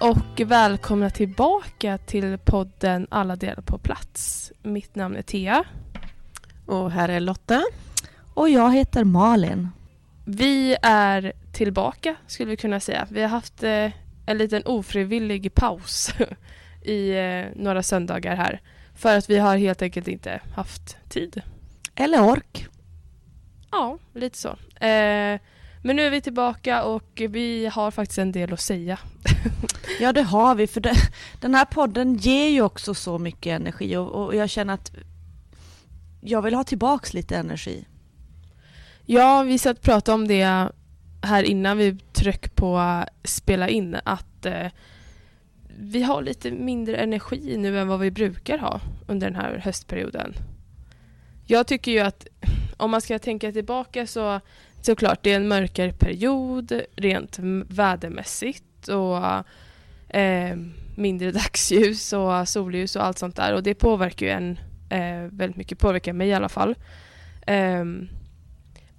Hej och välkomna tillbaka till podden Alla delar på plats. Mitt namn är Thea. Och här är Lotta. Och jag heter Malin. Vi är tillbaka skulle vi kunna säga. Vi har haft eh, en liten ofrivillig paus i eh, några söndagar här. För att vi har helt enkelt inte haft tid. Eller ork. Ja, lite så. Eh, men nu är vi tillbaka och vi har faktiskt en del att säga. ja, det har vi. För det, den här podden ger ju också så mycket energi och, och jag känner att jag vill ha tillbaks lite energi. Ja, vi satt och pratade om det här innan vi tryck på spela in att eh, vi har lite mindre energi nu än vad vi brukar ha under den här höstperioden. Jag tycker ju att om man ska tänka tillbaka så såklart det är en mörkare period rent vädermässigt och eh, mindre dagsljus och solljus och allt sånt där och det påverkar ju en eh, väldigt mycket, påverkar mig i alla fall. Eh,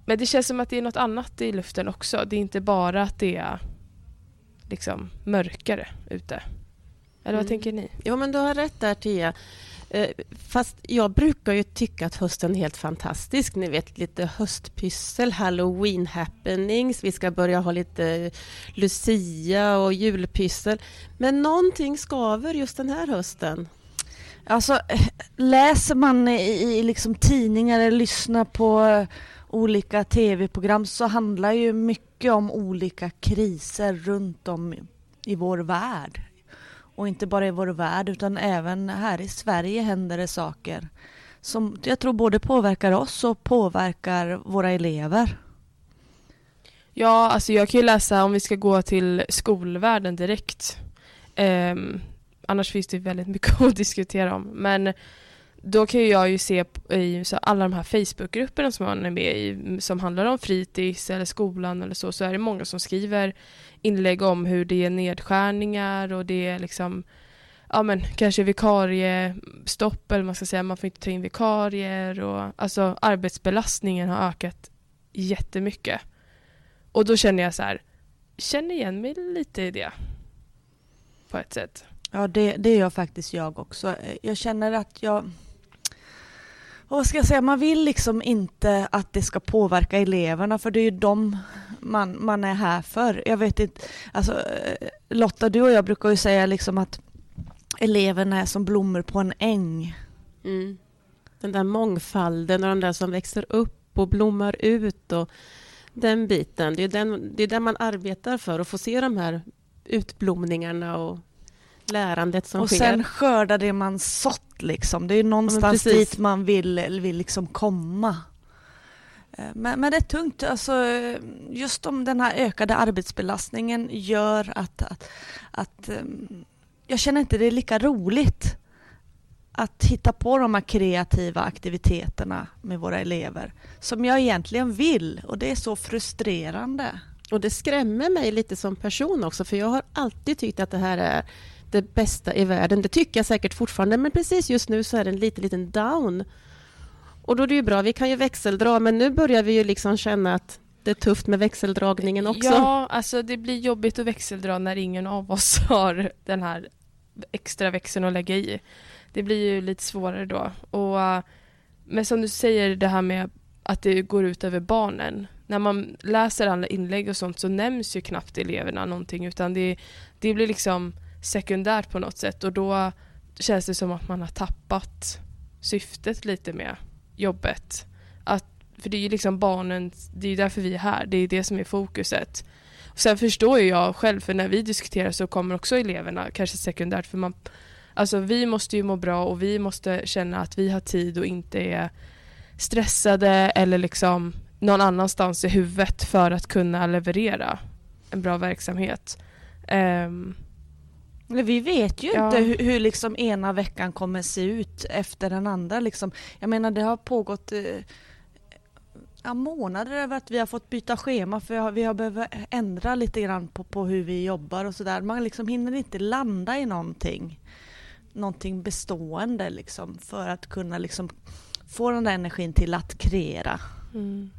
men det känns som att det är något annat i luften också. Det är inte bara att det är liksom mörkare ute. Eller vad mm. tänker ni? Ja, men du har rätt där, Tia. Eh, fast jag brukar ju tycka att hösten är helt fantastisk. Ni vet lite höstpyssel, halloween happenings. Vi ska börja ha lite lucia och julpyssel. Men någonting skaver just den här hösten. Alltså, läser man i, i liksom tidningar eller lyssnar på olika tv-program så handlar ju mycket om olika kriser runt om i vår värld. Och inte bara i vår värld utan även här i Sverige händer det saker som jag tror både påverkar oss och påverkar våra elever. Ja, alltså jag kan ju läsa om vi ska gå till skolvärlden direkt. Um, annars finns det väldigt mycket att diskutera om. Men då kan jag ju se i så alla de här Facebookgrupperna som man är med i som handlar om fritids eller skolan eller så, så är det många som skriver inlägg om hur det är nedskärningar och det är liksom ja men kanske vikariestopp eller man ska säga, man får inte ta in vikarier och alltså arbetsbelastningen har ökat jättemycket. Och då känner jag så här, känner igen mig lite i det. På ett sätt. Ja, det, det gör faktiskt jag också. Jag känner att jag vad ska jag säga, man vill liksom inte att det ska påverka eleverna för det är ju dem man, man är här för. Jag vet inte, alltså eh, Lotta du och jag brukar ju säga liksom att eleverna är som blommor på en äng. Mm. Den där mångfalden och de där som växer upp och blommar ut och den biten, det är den, det är den man arbetar för att få se de här utblomningarna och lärandet som och sker. Och sen skörda det man sått liksom. Det är någonstans ja, dit man vill, vill liksom komma. Eh, men, men det är tungt. Alltså, just om den här ökade arbetsbelastningen gör att, att, att ehm, jag känner inte det är lika roligt att hitta på de här kreativa aktiviteterna med våra elever som jag egentligen vill och det är så frustrerande. Och det skrämmer mig lite som person också för jag har alltid tyckt att det här är det bästa i världen. Det tycker jag säkert fortfarande, men precis just nu så är det en liten, liten down. Och då är det ju bra, vi kan ju växeldra, men nu börjar vi ju liksom känna att det är tufft med växeldragningen också. Ja, alltså det blir jobbigt att växeldra när ingen av oss har den här extra växeln att lägga i. Det blir ju lite svårare då. Och, men som du säger, det här med att det går ut över barnen. När man läser alla inlägg och sånt så nämns ju knappt eleverna någonting utan det, det blir liksom sekundärt på något sätt och då känns det som att man har tappat syftet lite med jobbet. Att, för det är ju liksom barnen, det är ju därför vi är här, det är det som är fokuset. Och sen förstår ju jag själv, för när vi diskuterar så kommer också eleverna kanske sekundärt för man Alltså vi måste ju må bra och vi måste känna att vi har tid och inte är stressade eller liksom någon annanstans i huvudet för att kunna leverera en bra verksamhet. Um, vi vet ju ja. inte hur, hur, liksom ena veckan kommer se ut efter den andra. Liksom. Jag menar det har pågått eh, ja, månader över att vi har fått byta schema för vi har, vi har behövt ändra lite grann på, på hur vi jobbar och sådär. Man liksom hinner inte landa i någonting, någonting bestående liksom, för att kunna liksom få den där energin till att kreera. Mm.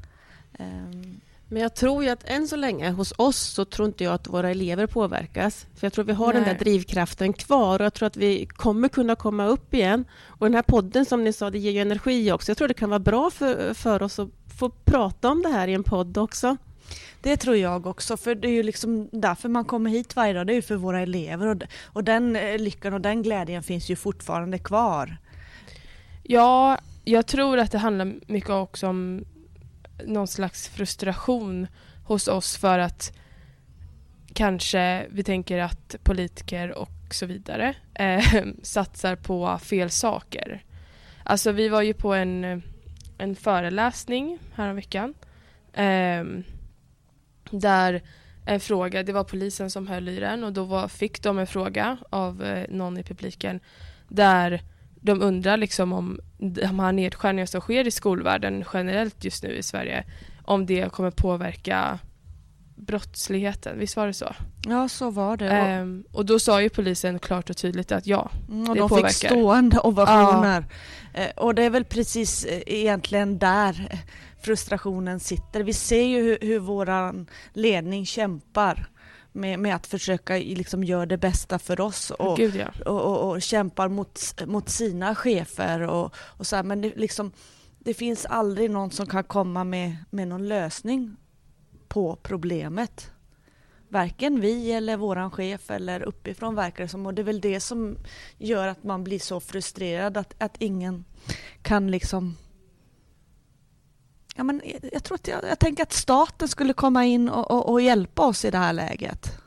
Um. Men jag tror ju att än så länge hos oss så tror inte jag att våra elever påverkas. För jag tror vi har Nej. den där drivkraften kvar och jag tror att vi kommer kunna komma upp igen. Och den här podden som ni sa, det ger ju energi också. Jag tror det kan vara bra för, för oss att få prata om det här i en podd också. Det tror jag också, för det är ju liksom därför man kommer hit varje dag, det är ju för våra elever och, och den eh, lyckan och den glädjen finns ju fortfarande kvar. Ja, jag tror att det handlar mycket också om någon slags frustration hos oss för att kanske vi tänker att politiker och så vidare eh, satsar på fel saker. Alltså vi var ju på en, en föreläsning häromveckan eh, där en fråga, det var polisen som höll i den och då var, fick de en fråga av eh, någon i publiken där de undrar liksom om de här nedskärningarna som sker i skolvärlden generellt just nu i Sverige, om det kommer påverka brottsligheten. Visst var det så? Ja, så var det. Ehm, och då sa ju polisen klart och tydligt att ja, mm, och det de påverkar. fick stående ovationer. Ja. Ehm, och det är väl precis eh, egentligen där frustrationen sitter. Vi ser ju hur, hur våran ledning kämpar med, med att försöka liksom göra det bästa för oss och, Gud, ja. och, och, och, kämpar mot, mot sina chefer och, och så här, men det, liksom, det finns aldrig någon som kan komma med, med någon lösning på problemet. Varken vi eller våran chef eller uppifrån verkar det som och det är väl det som gör att man blir så frustrerad att, att ingen kan liksom ja, men jag, tror att jag, jag tänker att staten skulle komma in och, och, och, hjälpa oss i det här läget.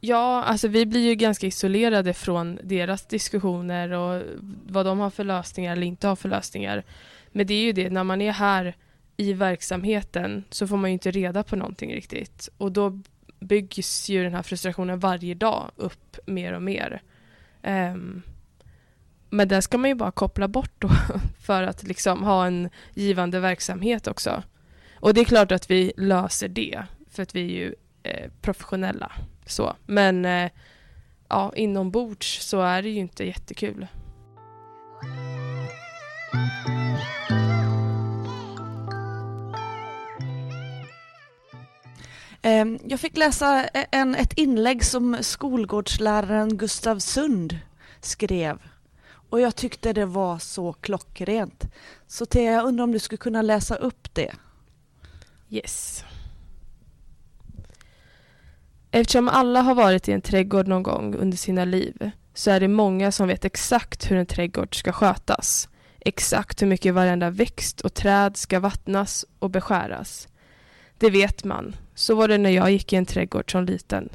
Ja, alltså vi blir ju ganska isolerade från deras diskussioner och vad de har för lösningar eller inte har för lösningar. Men det är ju det, när man är här i verksamheten så får man ju inte reda på någonting riktigt. Och då byggs ju den här frustrationen varje dag upp mer och mer. Um, men den ska man ju bara koppla bort då för att liksom ha en givande verksamhet också. Och det är klart att vi löser det för att vi är ju eh, professionella. Så. Men eh, ja, inombords så är det ju inte jättekul. Ehm, jag fick läsa eh, en, ett inlägg som skolgårdsläraren Gustav Sund skrev och jag tyckte det var så klockrent. Så Thea, jag undrar om du skulle kunna läsa upp det? Yes. Eftersom alla har varit i en trädgård någon gång under sina liv så är det många som vet exakt hur en trädgård ska skötas. Exakt hur mycket varenda växt och träd ska vattnas och beskäras. Det vet man. Så var det när jag gick i en trädgård som liten.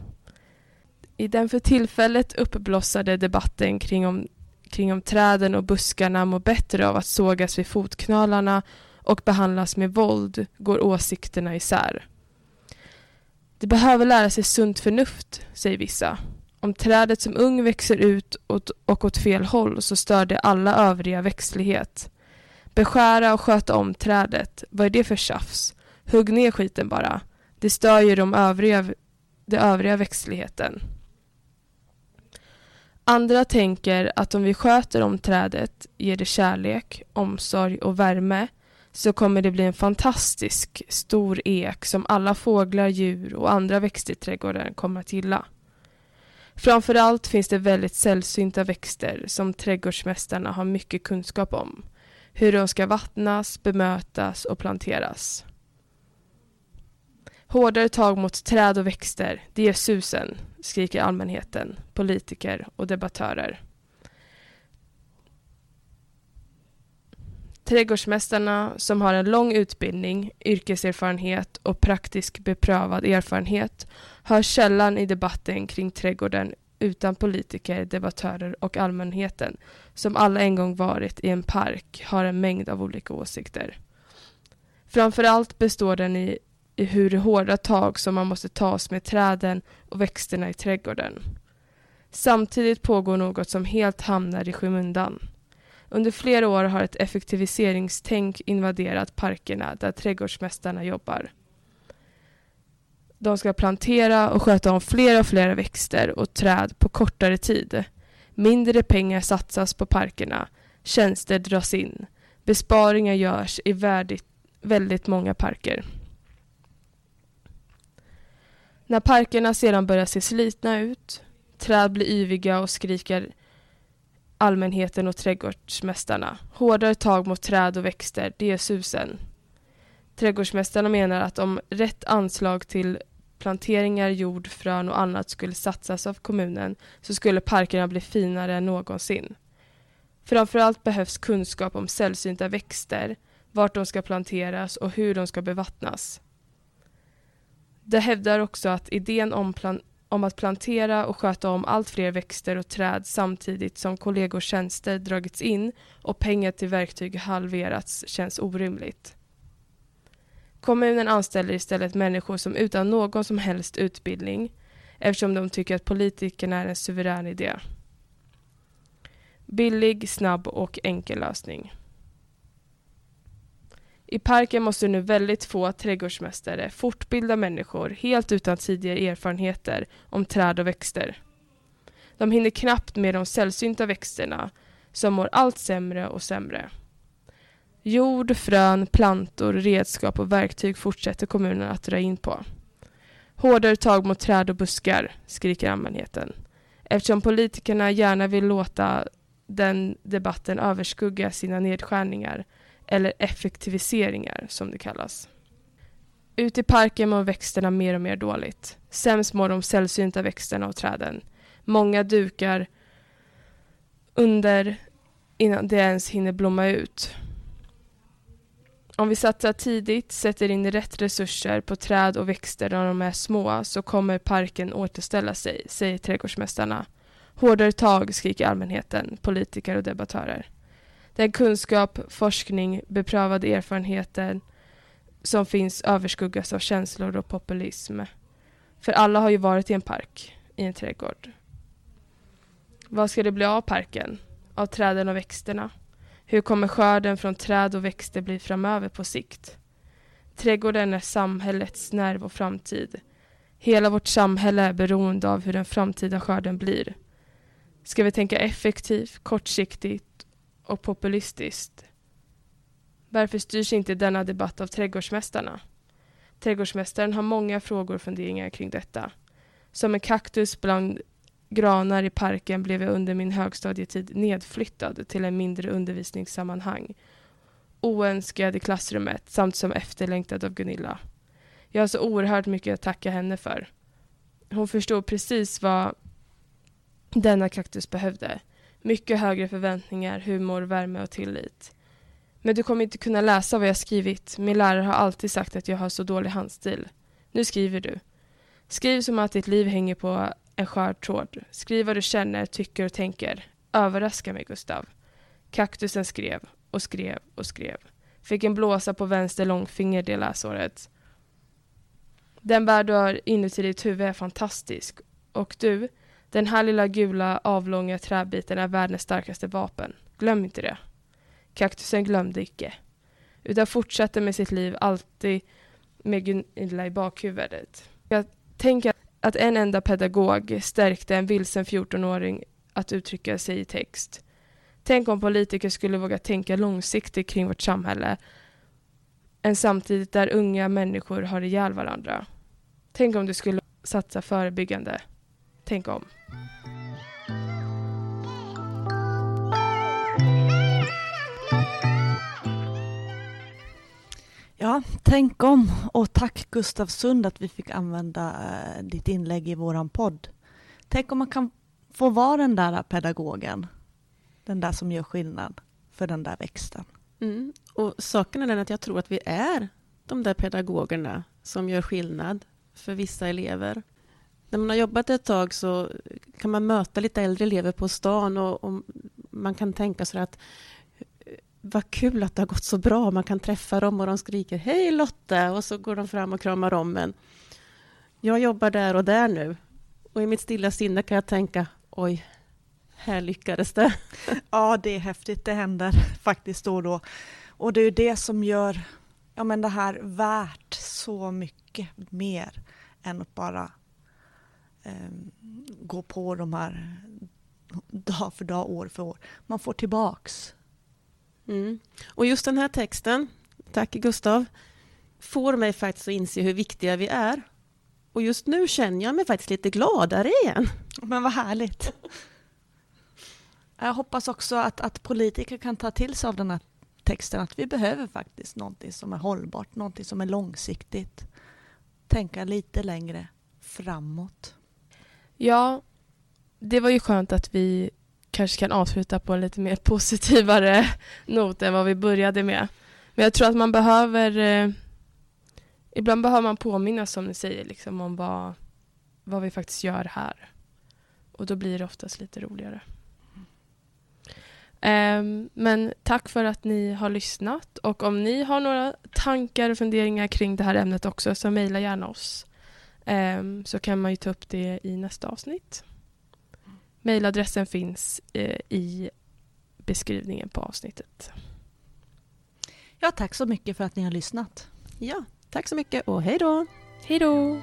I den för tillfället uppblossade debatten kring om kring om träden och buskarna mår bättre av att sågas vid fotknölarna och behandlas med våld går åsikterna isär. Det behöver lära sig sunt förnuft, säger vissa. Om trädet som ung växer ut åt, och åt fel håll så stör det alla övriga växtlighet. Beskära och sköta om trädet, vad är det för tjafs? Hugg ner skiten bara. Det stör ju de övriga, de övriga växtligheten. Andra tänker att om vi sköter om trädet, ger det kärlek, omsorg och värme så kommer det bli en fantastisk stor ek som alla fåglar, djur och andra växter i trädgården kommer att gilla. Framförallt finns det väldigt sällsynta växter som trädgårdsmästarna har mycket kunskap om. Hur de ska vattnas, bemötas och planteras. Hårdare tag mot träd och växter, det ger susen, skriker allmänheten, politiker och debattörer. Trädgårdsmästarna som har en lång utbildning, yrkeserfarenhet och praktisk beprövad erfarenhet hör källan i debatten kring trädgården utan politiker, debattörer och allmänheten som alla en gång varit i en park har en mängd av olika åsikter. Framförallt består den i i hur hårda tag som man måste tas med träden och växterna i trädgården. Samtidigt pågår något som helt hamnar i skymundan. Under flera år har ett effektiviseringstänk invaderat parkerna där trädgårdsmästarna jobbar. De ska plantera och sköta om fler och fler växter och träd på kortare tid. Mindre pengar satsas på parkerna, tjänster dras in, besparingar görs i väldigt många parker. När parkerna sedan börjar se slitna ut, träd blir yviga och skriker allmänheten och trädgårdsmästarna. Hårdare tag mot träd och växter, det är susen. Trädgårdsmästarna menar att om rätt anslag till planteringar, jord, frön och annat skulle satsas av kommunen så skulle parkerna bli finare än någonsin. Framförallt behövs kunskap om sällsynta växter, vart de ska planteras och hur de ska bevattnas. Det hävdar också att idén om, plan om att plantera och sköta om allt fler växter och träd samtidigt som kollegors tjänster dragits in och pengar till verktyg halverats känns orimligt. Kommunen anställer istället människor som utan någon som helst utbildning eftersom de tycker att politikerna är en suverän idé. Billig, snabb och enkel lösning. I parken måste nu väldigt få trädgårdsmästare fortbilda människor helt utan tidigare erfarenheter om träd och växter. De hinner knappt med de sällsynta växterna som mår allt sämre och sämre. Jord, frön, plantor, redskap och verktyg fortsätter kommunen att dra in på. Hårdare tag mot träd och buskar, skriker allmänheten. Eftersom politikerna gärna vill låta den debatten överskugga sina nedskärningar eller effektiviseringar som det kallas. Ute i parken mår växterna mer och mer dåligt. Sämst mår de sällsynta växterna och träden. Många dukar under innan det ens hinner blomma ut. Om vi satsar tidigt, sätter in rätt resurser på träd och växter när de är små så kommer parken återställa sig, säger trädgårdsmästarna. Hårdare tag, skriker allmänheten, politiker och debattörer. Den kunskap, forskning, beprövade erfarenheter som finns överskuggas av känslor och populism. För alla har ju varit i en park, i en trädgård. Vad ska det bli av parken? Av träden och växterna? Hur kommer skörden från träd och växter bli framöver på sikt? Trädgården är samhällets nerv och framtid. Hela vårt samhälle är beroende av hur den framtida skörden blir. Ska vi tänka effektivt, kortsiktigt och populistiskt? Varför styrs inte denna debatt av trädgårdsmästarna? Trädgårdsmästaren har många frågor och funderingar kring detta. Som en kaktus bland granar i parken blev jag under min högstadietid nedflyttad till en mindre undervisningssammanhang. Oönskad i klassrummet samt som efterlängtad av Gunilla. Jag har så oerhört mycket att tacka henne för. Hon förstod precis vad denna kaktus behövde. Mycket högre förväntningar, humor, värme och tillit. Men du kommer inte kunna läsa vad jag skrivit. Min lärare har alltid sagt att jag har så dålig handstil. Nu skriver du. Skriv som att ditt liv hänger på en skör tråd. Skriv vad du känner, tycker och tänker. Överraska mig, Gustav. Kaktusen skrev och skrev och skrev. Fick en blåsa på vänster långfinger det läsåret. Den värld du har inuti ditt huvud är fantastisk. Och du, den här lilla gula avlånga träbiten är världens starkaste vapen. Glöm inte det. Kaktusen glömde icke. Utan fortsatte med sitt liv alltid med Gunilla i bakhuvudet. Jag tänker att en enda pedagog stärkte en vilsen 14-åring att uttrycka sig i text. Tänk om politiker skulle våga tänka långsiktigt kring vårt samhälle än samtidigt där unga människor har ihjäl varandra. Tänk om du skulle satsa förebyggande. Tänk om. Ja, tänk om och tack Gustav Sund att vi fick använda eh, ditt inlägg i våran podd. Tänk om man kan få vara den där pedagogen, den där som gör skillnad för den där växten. Mm. Och saken är den att jag tror att vi är de där pedagogerna som gör skillnad för vissa elever. När man har jobbat ett tag så kan man möta lite äldre elever på stan och, och man kan tänka så att eh, vad kul att det har gått så bra. Man kan träffa dem och de skriker Hej Lotta! Och så går de fram och kramar om en. Jag jobbar där och där nu. Och i mitt stilla sinne kan jag tänka Oj, här lyckades det. Ja, det är häftigt. Det händer faktiskt då och då. Och det är det som gör ja, men det här värt så mycket mer än att bara eh, gå på de här dag för dag, år för år. Man får tillbaks Mm. Och just den här texten, tack Gustav, får mig faktiskt att inse hur viktiga vi är. Och just nu känner jag mig faktiskt lite gladare igen. Men vad härligt. Jag hoppas också att, att politiker kan ta till sig av den här texten, att vi behöver faktiskt någonting som är hållbart, någonting som är långsiktigt. Tänka lite längre framåt. Ja, det var ju skönt att vi kanske kan avsluta på en lite mer positivare not än vad vi började med. Men jag tror att man behöver eh, Ibland behöver man påminnas som ni säger liksom, om vad, vad vi faktiskt gör här. Och då blir det oftast lite roligare. Um, men tack för att ni har lyssnat och om ni har några tankar och funderingar kring det här ämnet också så mejla gärna oss. Um, så kan man ju ta upp det i nästa avsnitt. Mailadressen finns uh, i beskrivningen på avsnittet. Ja, tack så mycket för att ni har lyssnat. Ja, tack så mycket och hej då! Hej då!